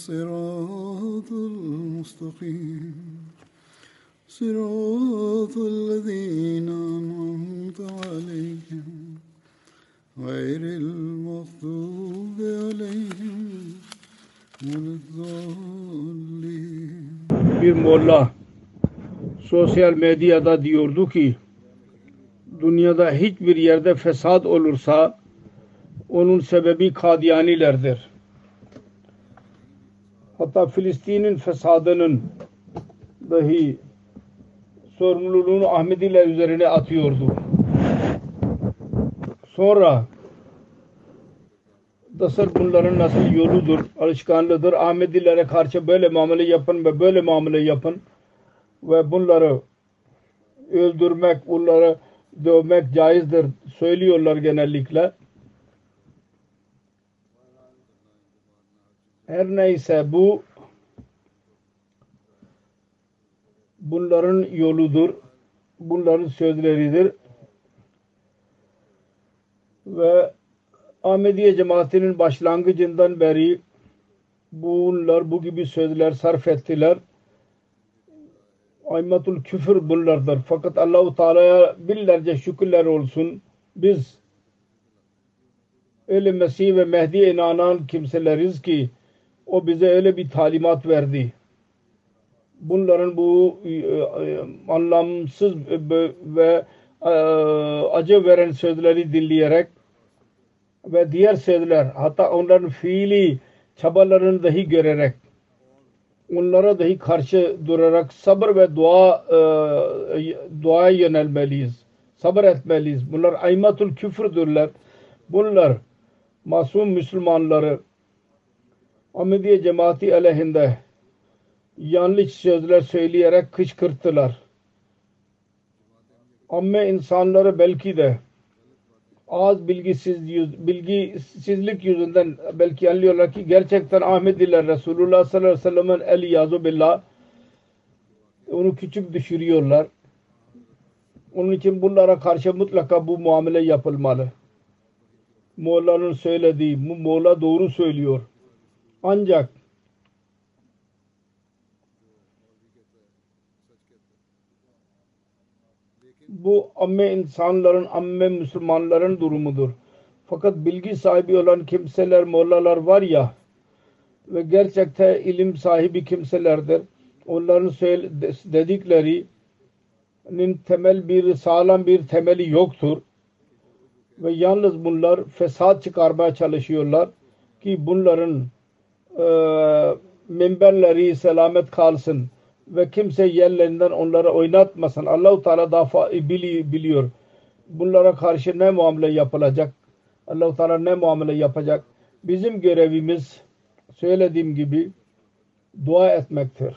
الصراط المستقيم صراط الذين أنعمت عليهم غير المغضوب عليهم ولا الضالين bir molla sosyal medyada diyordu ki dünyada hiçbir yerde fesat olursa onun sebebi Kadiyanilerdir. Hatta Filistin'in fesadının dahi sorumluluğunu Ahmediler üzerine atıyordu. Sonra Dasar bunların nasıl yoludur, alışkanlığıdır. Ahmedilere karşı böyle muamele yapın ve böyle muamele yapın ve bunları öldürmek, bunları dövmek caizdir söylüyorlar genellikle. Her neyse bu bunların yoludur. Bunların sözleridir. Ve Ahmediye cemaatinin başlangıcından beri bunlar bu gibi sözler sarf ettiler. Aymatul küfür bunlardır. Fakat Allahu Teala'ya binlerce şükürler olsun. Biz öyle Mesih ve Mehdi'ye inanan kimseleriz ki o bize öyle bir talimat verdi. Bunların bu e, anlamsız ve e, acı veren sözleri dinleyerek ve diğer sözler hatta onların fiili çabalarını dahi görerek onlara dahi karşı durarak sabır ve dua e, duaya yönelmeliyiz. Sabır etmeliyiz. Bunlar aymatul küfürdürler. Bunlar masum Müslümanları Ahmediye cemaati aleyhinde yanlış sözler söyleyerek kışkırttılar. Amme insanları belki de az bilgisiz bilgisizlik yüzünden belki anlıyorlar ki gerçekten Ahmediler Resulullah sallallahu aleyhi ve sellem'in eli yazu billah onu küçük düşürüyorlar. Onun için bunlara karşı mutlaka bu muamele yapılmalı. Moğla'nın söylediği, bu Moğla doğru söylüyor. Ancak bu amme insanların, amme Müslümanların durumudur. Fakat bilgi sahibi olan kimseler, mollalar var ya ve gerçekten ilim sahibi kimselerdir. Onların dediklerinin temel bir, sağlam bir temeli yoktur. Ve yalnız bunlar fesat çıkarmaya çalışıyorlar ki bunların e, minberleri selamet kalsın ve kimse yerlerinden onları oynatmasın. Allahu Teala daha biliyor. Bunlara karşı ne muamele yapılacak? Allahu Teala ne muamele yapacak? Bizim görevimiz söylediğim gibi dua etmektir.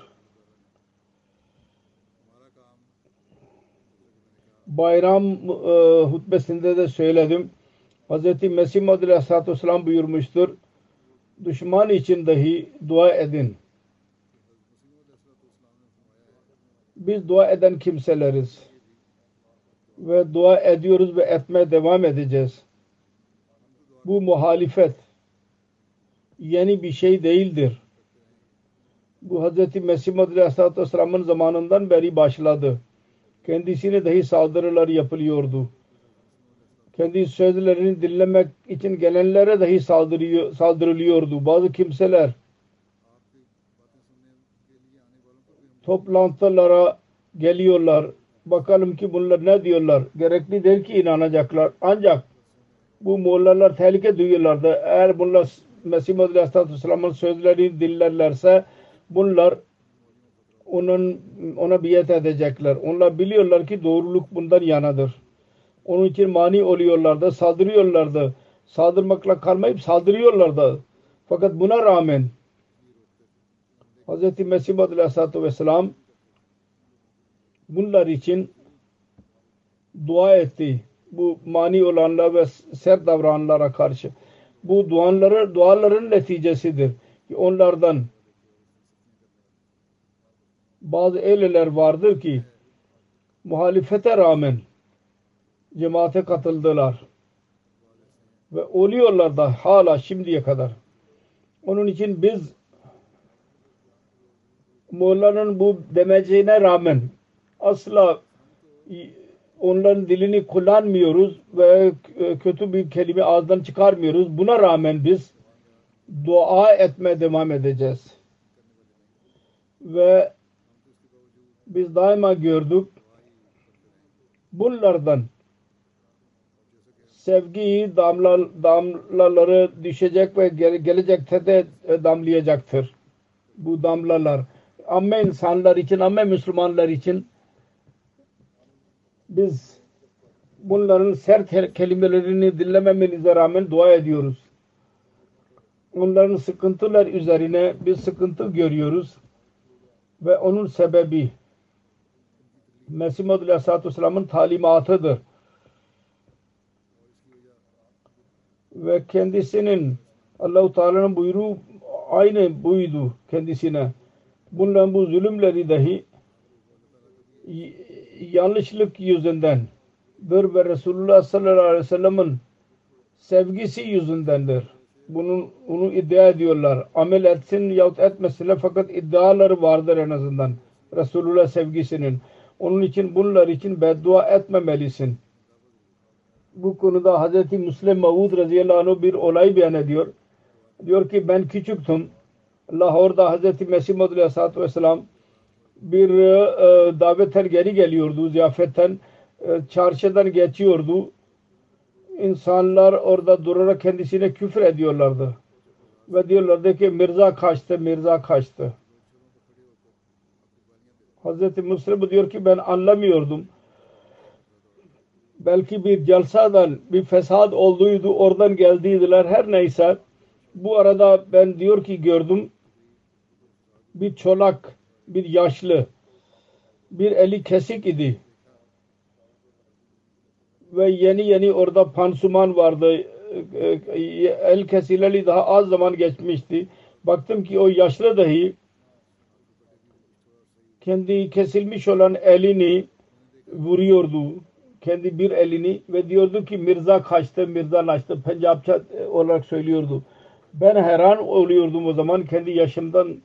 Bayram e, hutbesinde de söyledim. Hz. Mesih Muhammed Aleyhisselatü Vesselam buyurmuştur. Düşman için dahi dua edin. Biz dua eden kimseleriz. Ve dua ediyoruz ve etmeye devam edeceğiz. Bu muhalifet yeni bir şey değildir. Bu Hz. Mesih Aleyhisselatü Vesselam'ın zamanından beri başladı. Kendisine dahi saldırılar yapılıyordu. Kendi sözlerini dinlemek için gelenlere dahi saldırıyor, saldırılıyordu. Bazı kimseler toplantılara geliyorlar. Bakalım ki bunlar ne diyorlar. Gerekli değil ki inanacaklar. Ancak bu mollalar tehlike duyuyorlardı. Eğer bunlar Mesih Muhammed Aleyhisselam'ın sözlerini dinlerlerse bunlar onun ona biat edecekler. Onlar biliyorlar ki doğruluk bundan yanadır. Onun için mani oluyorlardı, saldırıyorlardı. Saldırmakla kalmayıp saldırıyorlardı. Fakat buna rağmen Hz. Mesih Aleyhisselatü Vesselam bunlar için dua etti. Bu mani olanlar ve sert davrananlara karşı. Bu duaları, duaların neticesidir. Ki onlardan bazı eyleler vardır ki muhalifete rağmen cemaate katıldılar. Ve oluyorlar da hala şimdiye kadar. Onun için biz Molla'nın bu demeceğine rağmen asla onların dilini kullanmıyoruz ve kötü bir kelime ağızdan çıkarmıyoruz. Buna rağmen biz dua etmeye devam edeceğiz. Ve biz daima gördük bunlardan sevgi damla, damlaları düşecek ve gelecekte de damlayacaktır. Bu damlalar amme insanlar için, amme Müslümanlar için biz bunların sert kelimelerini dinlememenize rağmen dua ediyoruz. Onların sıkıntılar üzerine bir sıkıntı görüyoruz ve onun sebebi Mesih Muhammed Aleyhisselatü Vesselam'ın talimatıdır. Ve kendisinin Allah-u Teala'nın buyruğu aynı buydu kendisine. Bunların bu zulümleri dahi yanlışlık yüzünden ve Resulullah sallallahu aleyhi ve sellem'in sevgisi yüzündendir. Bunun, onu iddia ediyorlar. Amel etsin yahut etmesinler fakat iddiaları vardır en azından. Resulullah sevgisinin. Onun için bunlar için beddua etmemelisin. Bu konuda Hz. Müslim Mavud radıyallahu anh bir olay beyan ediyor. Diyor ki ben küçüktüm. Lahor'da Hz. Mesih Muhammed Aleyhisselatü Vesselam bir e, davetten geri geliyordu ziyafetten e, çarşıdan geçiyordu insanlar orada durarak kendisine küfür ediyorlardı ve diyorlardı ki Mirza kaçtı Mirza kaçtı Hazreti Müslim diyor ki ben anlamıyordum belki bir celsadan bir fesat olduydu oradan geldiydiler her neyse. Bu arada ben diyor ki gördüm bir çolak bir yaşlı bir eli kesik idi. Ve yeni yeni orada pansuman vardı. El kesileli daha az zaman geçmişti. Baktım ki o yaşlı dahi kendi kesilmiş olan elini vuruyordu kendi bir elini ve diyordu ki Mirza kaçtı Mirza kaçtı Pencapça olarak söylüyordu ben hayran oluyordum o zaman kendi yaşımdan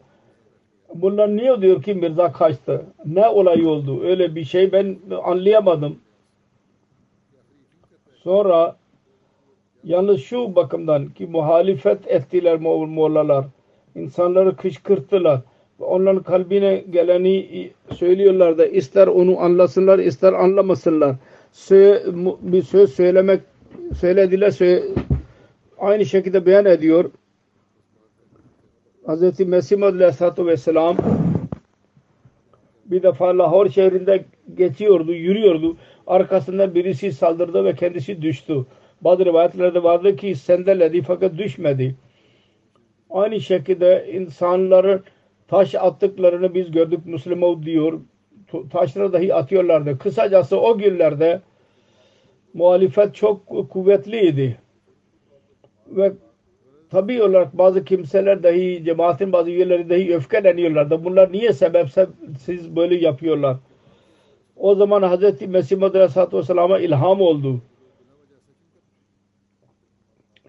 bunlar niye diyor ki Mirza kaçtı? Ne olay oldu? Öyle bir şey ben anlayamadım. Sonra yalnız şu bakımdan ki muhalefet ettiler Moğollar. insanları kışkırttılar. Onların kalbine geleni söylüyorlar da ister onu anlasınlar ister anlamasınlar. Bir söz söylemek söylediler söyle, aynı şekilde beyan ediyor. Hz. Mesih Aleyhisselatü Vesselam bir defa Lahor şehrinde geçiyordu, yürüyordu. Arkasında birisi saldırdı ve kendisi düştü. Bazı rivayetlerde vardı ki sendeledi fakat düşmedi. Aynı şekilde insanların taş attıklarını biz gördük Müslüman diyor. Taşları dahi atıyorlardı. Kısacası o günlerde muhalefet çok kuvvetliydi. Ve tabi olarak bazı kimseler dahi cemaatin bazı üyeleri dahi öfkeleniyorlardı. Bunlar niye sebepse siz böyle yapıyorlar? O zaman Hz. Mesih Aleyhisselatü Vesselam'a ilham oldu.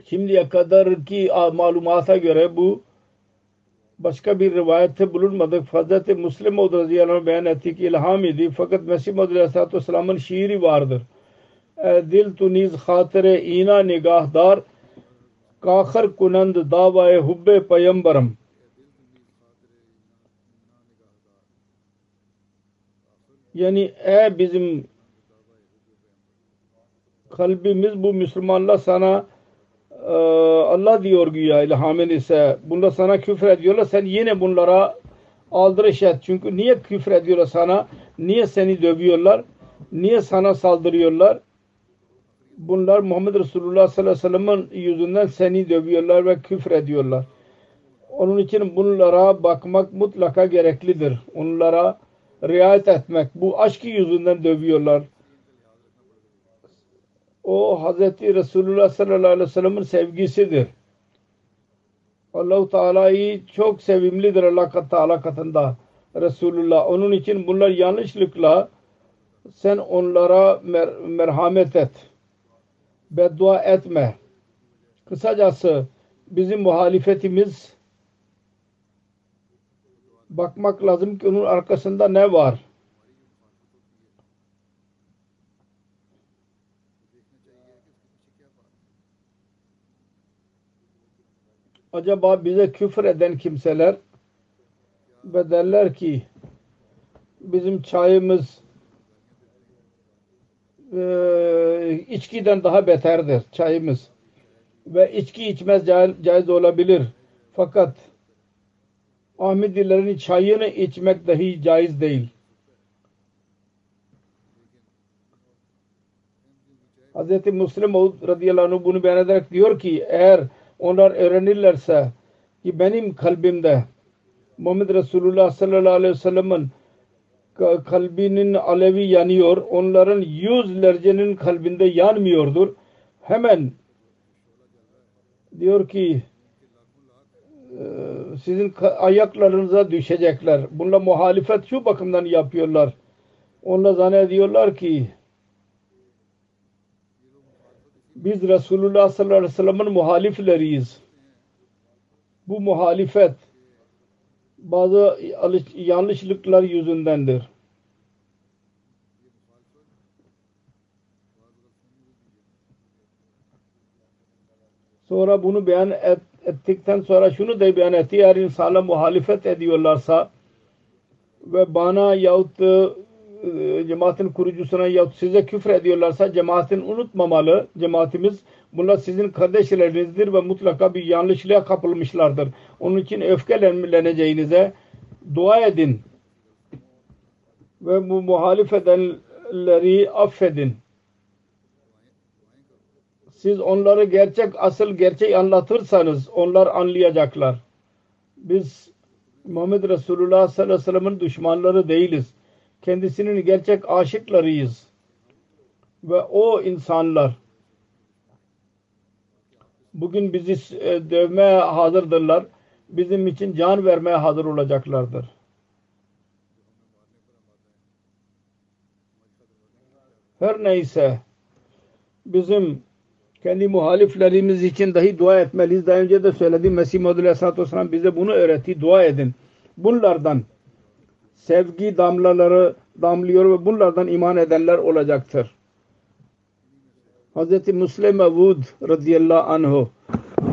Şimdiye kadar ki malumata göre bu başka bir rivayette bulunmadı. Hz. Müslim Maud radıyallahu anh beyan etti ki ilham idi. Fakat Mesih Aleyhisselatü Vesselam'ın şiiri vardır. e, dil tu niz hatire ina nigahdar kahır kunand davaya hubbe peygamberim yani e bizim kalbimiz bu Müslümanlar sana e, Allah diyor güya ilhamen ise bunda sana küfür ediyorlar sen yine bunlara aldırış et. Çünkü niye küfür ediyorlar sana? Niye seni dövüyorlar? Niye sana saldırıyorlar? Bunlar Muhammed Resulullah sallallahu aleyhi ve sellem'in yüzünden seni dövüyorlar ve küfür ediyorlar. Onun için bunlara bakmak mutlaka gereklidir. Onlara riayet etmek. Bu aşkı yüzünden dövüyorlar. O Hz. Resulullah sallallahu aleyhi ve sellem'in sevgisidir. Allahu Teala'yı çok sevimlidir Allah Teala katında Resulullah. Onun için bunlar yanlışlıkla sen onlara mer merhamet et. Beddua etme. Kısacası bizim muhalifetimiz bakmak lazım ki onun arkasında ne var? Acaba bize küfür eden kimseler ve derler ki bizim çayımız e, içkiden daha beterdir çayımız ve içki içmez caiz, olabilir fakat Ahmedilerin çayını içmek dahi caiz değil. Hz. Müslim radıyallahu anh bunu beyan ederek diyor ki eğer onlar öğrenirlerse ki benim kalbimde Muhammed Resulullah sallallahu aleyhi ve sellem'in kalbinin alevi yanıyor. Onların yüzlercenin kalbinde yanmıyordur. Hemen diyor ki sizin ayaklarınıza düşecekler. Bununla muhalefet şu bakımdan yapıyorlar. Onlar zannediyorlar ki biz Resulullah sallallahu aleyhi ve sellem'in muhalifleriyiz. Bu muhalifet bazı yanlışlıklar yüzündendir. Sonra bunu beyan et, ettikten sonra şunu da beyan etti. Eğer insana muhalefet ediyorlarsa ve bana yahut cemaatin kurucusuna ya size küfür ediyorlarsa cemaatin unutmamalı. Cemaatimiz bunlar sizin kardeşlerinizdir ve mutlaka bir yanlışlığa kapılmışlardır. Onun için öfkeleneceğinize dua edin. Ve bu muhalif edenleri affedin. Siz onları gerçek, asıl gerçeği anlatırsanız onlar anlayacaklar. Biz Muhammed Resulullah sallallahu aleyhi ve sellem'in düşmanları değiliz kendisinin gerçek aşıklarıyız. Ve o insanlar bugün bizi e, dövmeye hazırdırlar. Bizim için can vermeye hazır olacaklardır. Her neyse bizim kendi muhaliflerimiz için dahi dua etmeliyiz. Daha önce de söyledim Mesih Muhammed Aleyhisselatü Vesselam bize bunu öğretti. Dua edin. Bunlardan sevgi damlaları damlıyor ve bunlardan iman edenler olacaktır. Hz. Müslim Vud radıyallahu anhu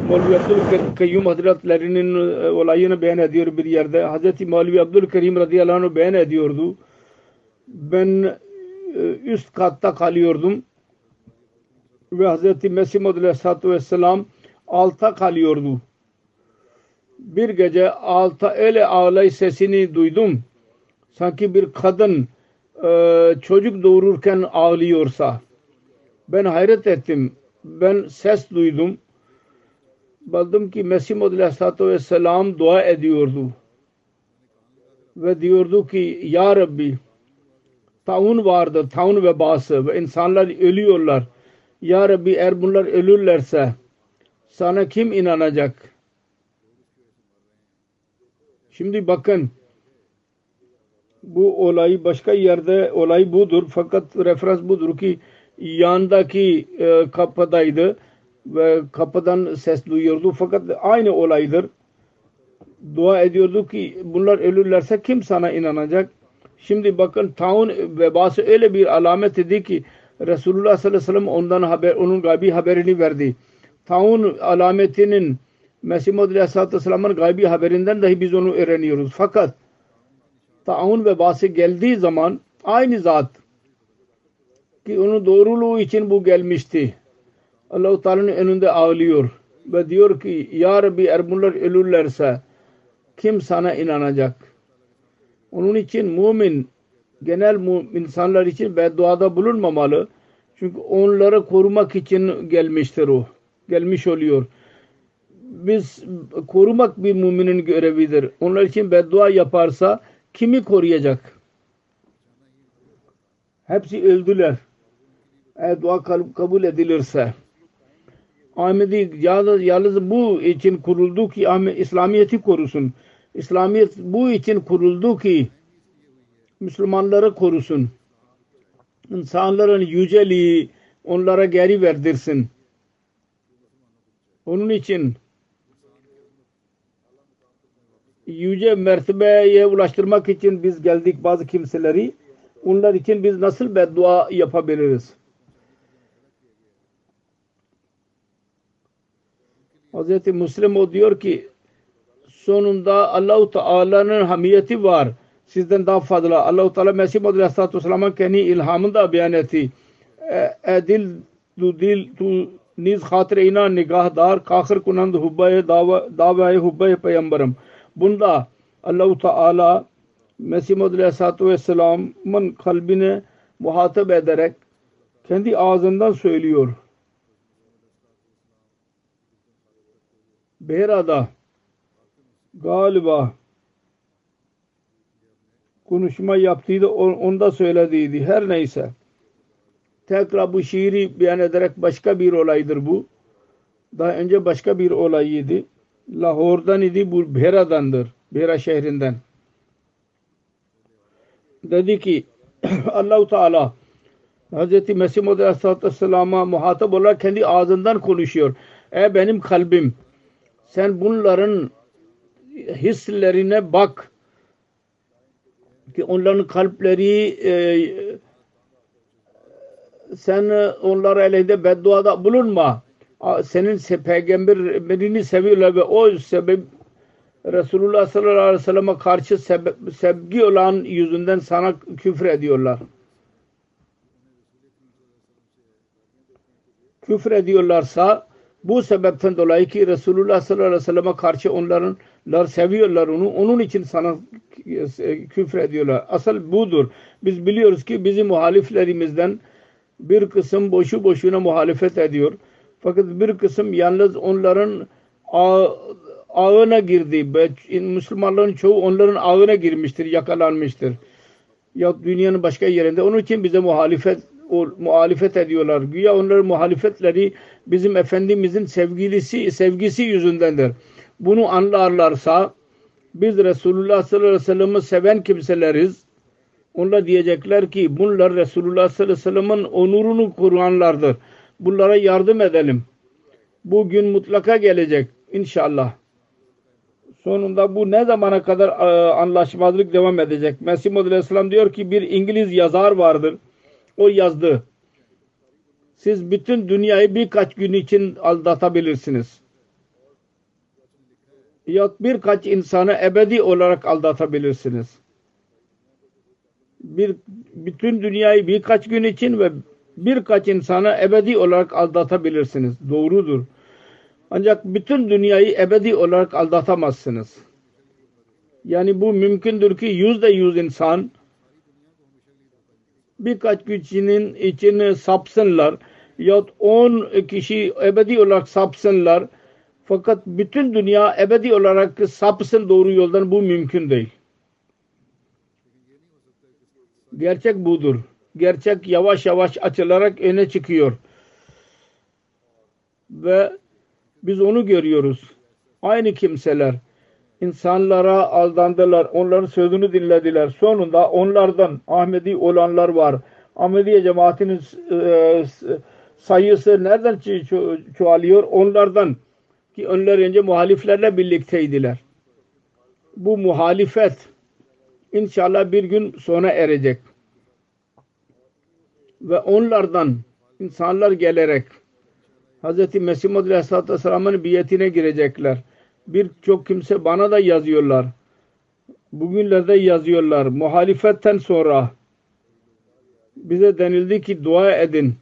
Mevlevi Abdülkayyum Hazretlerinin e, olayını beyan ediyor bir yerde. Hz. Mevlevi Abdülkerim radıyallahu anhu beyan ediyordu. Ben e, üst katta kalıyordum ve Hz. Mesih Aleyhisselatü Vesselam alta kalıyordu. Bir gece alta öyle ağlay sesini duydum sanki bir kadın e, çocuk doğururken ağlıyorsa ben hayret ettim. Ben ses duydum. Baktım ki Mesih Aleyhisselatü Vesselam dua ediyordu. Ve diyordu ki Ya Rabbi taun vardır, taun vebası ve insanlar ölüyorlar. Ya Rabbi eğer bunlar ölürlerse sana kim inanacak? Şimdi bakın bu olay başka yerde olay budur fakat referans budur ki yandaki e, kapıdaydı ve kapıdan ses duyuyordu fakat aynı olaydır. Dua ediyordu ki bunlar ölürlerse kim sana inanacak? Şimdi bakın taun vebası öyle bir alamet idi ki Resulullah sallallahu aleyhi ve sellem ondan haber, onun gaybi haberini verdi. Taun alametinin Mesih Muhammed Aleyhisselatü Vesselam'ın gaybi haberinden dahi biz onu öğreniyoruz. Fakat taun ve bası geldiği zaman aynı zat ki onun doğruluğu için bu gelmişti. Allah-u Teala'nın önünde ağlıyor ve diyor ki Ya Rabbi eğer bunlar ölürlerse kim sana inanacak? Onun için mümin genel insanlar için bedduada bulunmamalı. Çünkü onları korumak için gelmiştir o. Gelmiş oluyor. Biz korumak bir müminin görevidir. Onlar için beddua yaparsa kimi koruyacak? Hepsi öldüler. Eğer dua kabul edilirse. Ahmedi yalnız, bu için kuruldu ki İslamiyet'i korusun. İslamiyet bu için kuruldu ki Müslümanları korusun. İnsanların yüceliği onlara geri verdirsin. Onun için yüce mertebeye ulaştırmak için biz geldik bazı kimseleri. Onlar için biz nasıl beddua yapabiliriz? Hz. Müslim o diyor ki sonunda Allahu Teala'nın hamiyeti var. Sizden daha fazla. Allahu Teala Mesih Muhammed Aleyhisselatü Vesselam'ın kendi ilhamında beyan etti. E, dil tu dil tu niz hatır ina nigahdar kahır kunand hubbaye davayı hubbaye peygamberim. Bunda Allahu Teala Mesih Muhammed Aleyhisselatü Vesselam'ın kalbine muhatap ederek kendi ağzından söylüyor. Behra'da galiba konuşma yaptıydı onda söylediydi. Her neyse. Tekrar bu şiiri beyan ederek başka bir olaydır bu. Daha önce başka bir olayıydı. Lahor'dan idi bu Behra'dandır. Behra şehrinden. Dedi ki Allahu Teala Hz. Mesih Muhammed Aleyhisselatü Vesselam'a muhatap olarak kendi ağzından konuşuyor. Ey benim kalbim sen bunların hislerine bak ki onların kalpleri e, sen onlara aleyhinde bedduada bulunma. Senin peygamberini seviyorlar ve o sebep Resulullah sallallahu aleyhi ve sellem'e karşı sevgi olan yüzünden sana küfür ediyorlar. Küfür ediyorlarsa bu sebepten dolayı ki Resulullah sallallahu aleyhi ve sellem'e karşı onların seviyorlar onu. Onun için sana küfür ediyorlar. Asıl budur. Biz biliyoruz ki bizim muhaliflerimizden bir kısım boşu boşuna muhalefet ediyor. Fakat bir kısım yalnız onların ağ, ağına girdi. Müslümanların çoğu onların ağına girmiştir, yakalanmıştır. Ya dünyanın başka yerinde. Onun için bize muhalefet o, muhalefet ediyorlar. Güya onların muhalefetleri bizim Efendimizin sevgilisi, sevgisi yüzündendir. Bunu anlarlarsa biz Resulullah sallallahu aleyhi ve sellem'i seven kimseleriz. Onlar diyecekler ki bunlar Resulullah sallallahu aleyhi ve sellem'in onurunu koruyanlardır. Bunlara yardım edelim. Bu gün mutlaka gelecek inşallah. Sonunda bu ne zamana kadar e, anlaşmazlık devam edecek? Mesih Muhammed Aleyhisselam diyor ki bir İngiliz yazar vardır. O yazdı. Siz bütün dünyayı birkaç gün için aldatabilirsiniz. Ya birkaç insanı ebedi olarak aldatabilirsiniz. Bir, bütün dünyayı birkaç gün için ve birkaç insanı ebedi olarak aldatabilirsiniz. Doğrudur. Ancak bütün dünyayı ebedi olarak aldatamazsınız. Yani bu mümkündür ki yüzde yüz insan birkaç kişinin içine sapsınlar ya on kişi ebedi olarak sapsınlar fakat bütün dünya ebedi olarak sapsın doğru yoldan bu mümkün değil. Gerçek budur. Gerçek yavaş yavaş açılarak öne çıkıyor. Ve biz onu görüyoruz. Aynı kimseler insanlara aldandılar. Onların sözünü dinlediler. Sonunda onlardan Ahmedi olanlar var. Ahmediye cemaatinin e, sayısı nereden çoğalıyor? Onlardan ki onlar önce muhaliflerle birlikteydiler. Bu muhalifet inşallah bir gün sona erecek. Ve onlardan insanlar gelerek Hz. Mesih Muhammed Aleyhisselatü Vesselam'ın biyetine girecekler. Birçok kimse bana da yazıyorlar. Bugünlerde yazıyorlar. Muhalifetten sonra bize denildi ki dua edin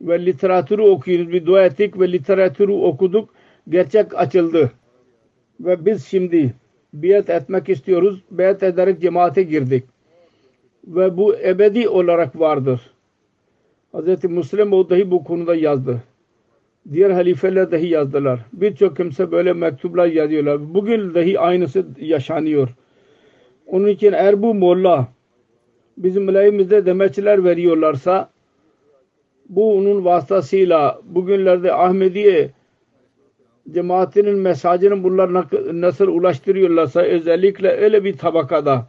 ve literatürü okuyunuz. Bir dua ettik ve literatürü okuduk. Gerçek açıldı. Ve biz şimdi biat etmek istiyoruz. Biat ederek cemaate girdik. Ve bu ebedi olarak vardır. Hz. Müslim o dahi bu konuda yazdı. Diğer halifeler dahi yazdılar. Birçok kimse böyle mektuplar yazıyorlar. Bugün dahi aynısı yaşanıyor. Onun için eğer bu molla bizim mülayimizde demeçler veriyorlarsa bu onun vasıtasıyla bugünlerde Ahmediye cemaatinin mesajını bunlar nasıl ulaştırıyorlarsa özellikle öyle bir tabakada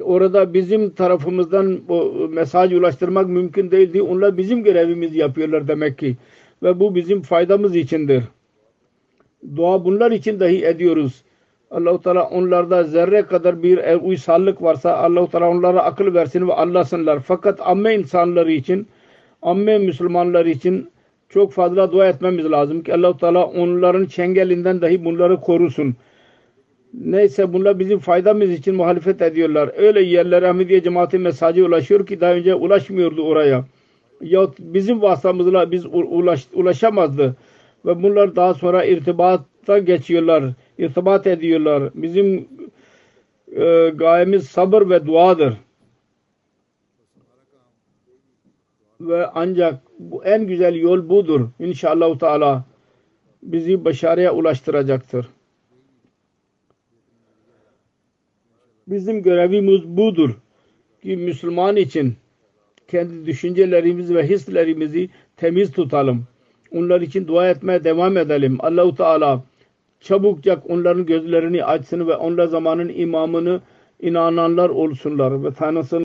orada bizim tarafımızdan o mesaj ulaştırmak mümkün değildi. Onlar bizim görevimizi yapıyorlar demek ki. Ve bu bizim faydamız içindir. Dua bunlar için dahi ediyoruz. Allah-u Teala onlarda zerre kadar bir uysallık varsa Allah-u Teala onlara akıl versin ve anlasınlar. Fakat amme insanları için, amme Müslümanlar için çok fazla dua etmemiz lazım ki Allah-u Teala onların çengelinden dahi bunları korusun. Neyse bunlar bizim faydamız için muhalefet ediyorlar. Öyle yerlere Ahmediye cemaati mesajı ulaşıyor ki daha önce ulaşmıyordu oraya. Ya bizim vasıtamızla biz ulaş, ulaşamazdı. Ve bunlar daha sonra irtibata geçiyorlar. irtibat ediyorlar. Bizim e, gayemiz sabır ve duadır. Ve ancak bu en güzel yol budur. İnşallah Teala bizi başarıya ulaştıracaktır. Bizim görevimiz budur ki Müslüman için kendi düşüncelerimizi ve hislerimizi temiz tutalım. Onlar için dua etmeye devam edelim. Allahu Teala çabukça onların gözlerini açsın ve onlar zamanın imamını inananlar olsunlar ve tanısın.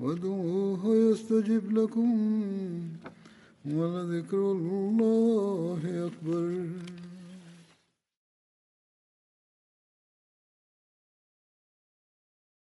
وادعوه يستجب لكم ولذكر الله أكبر.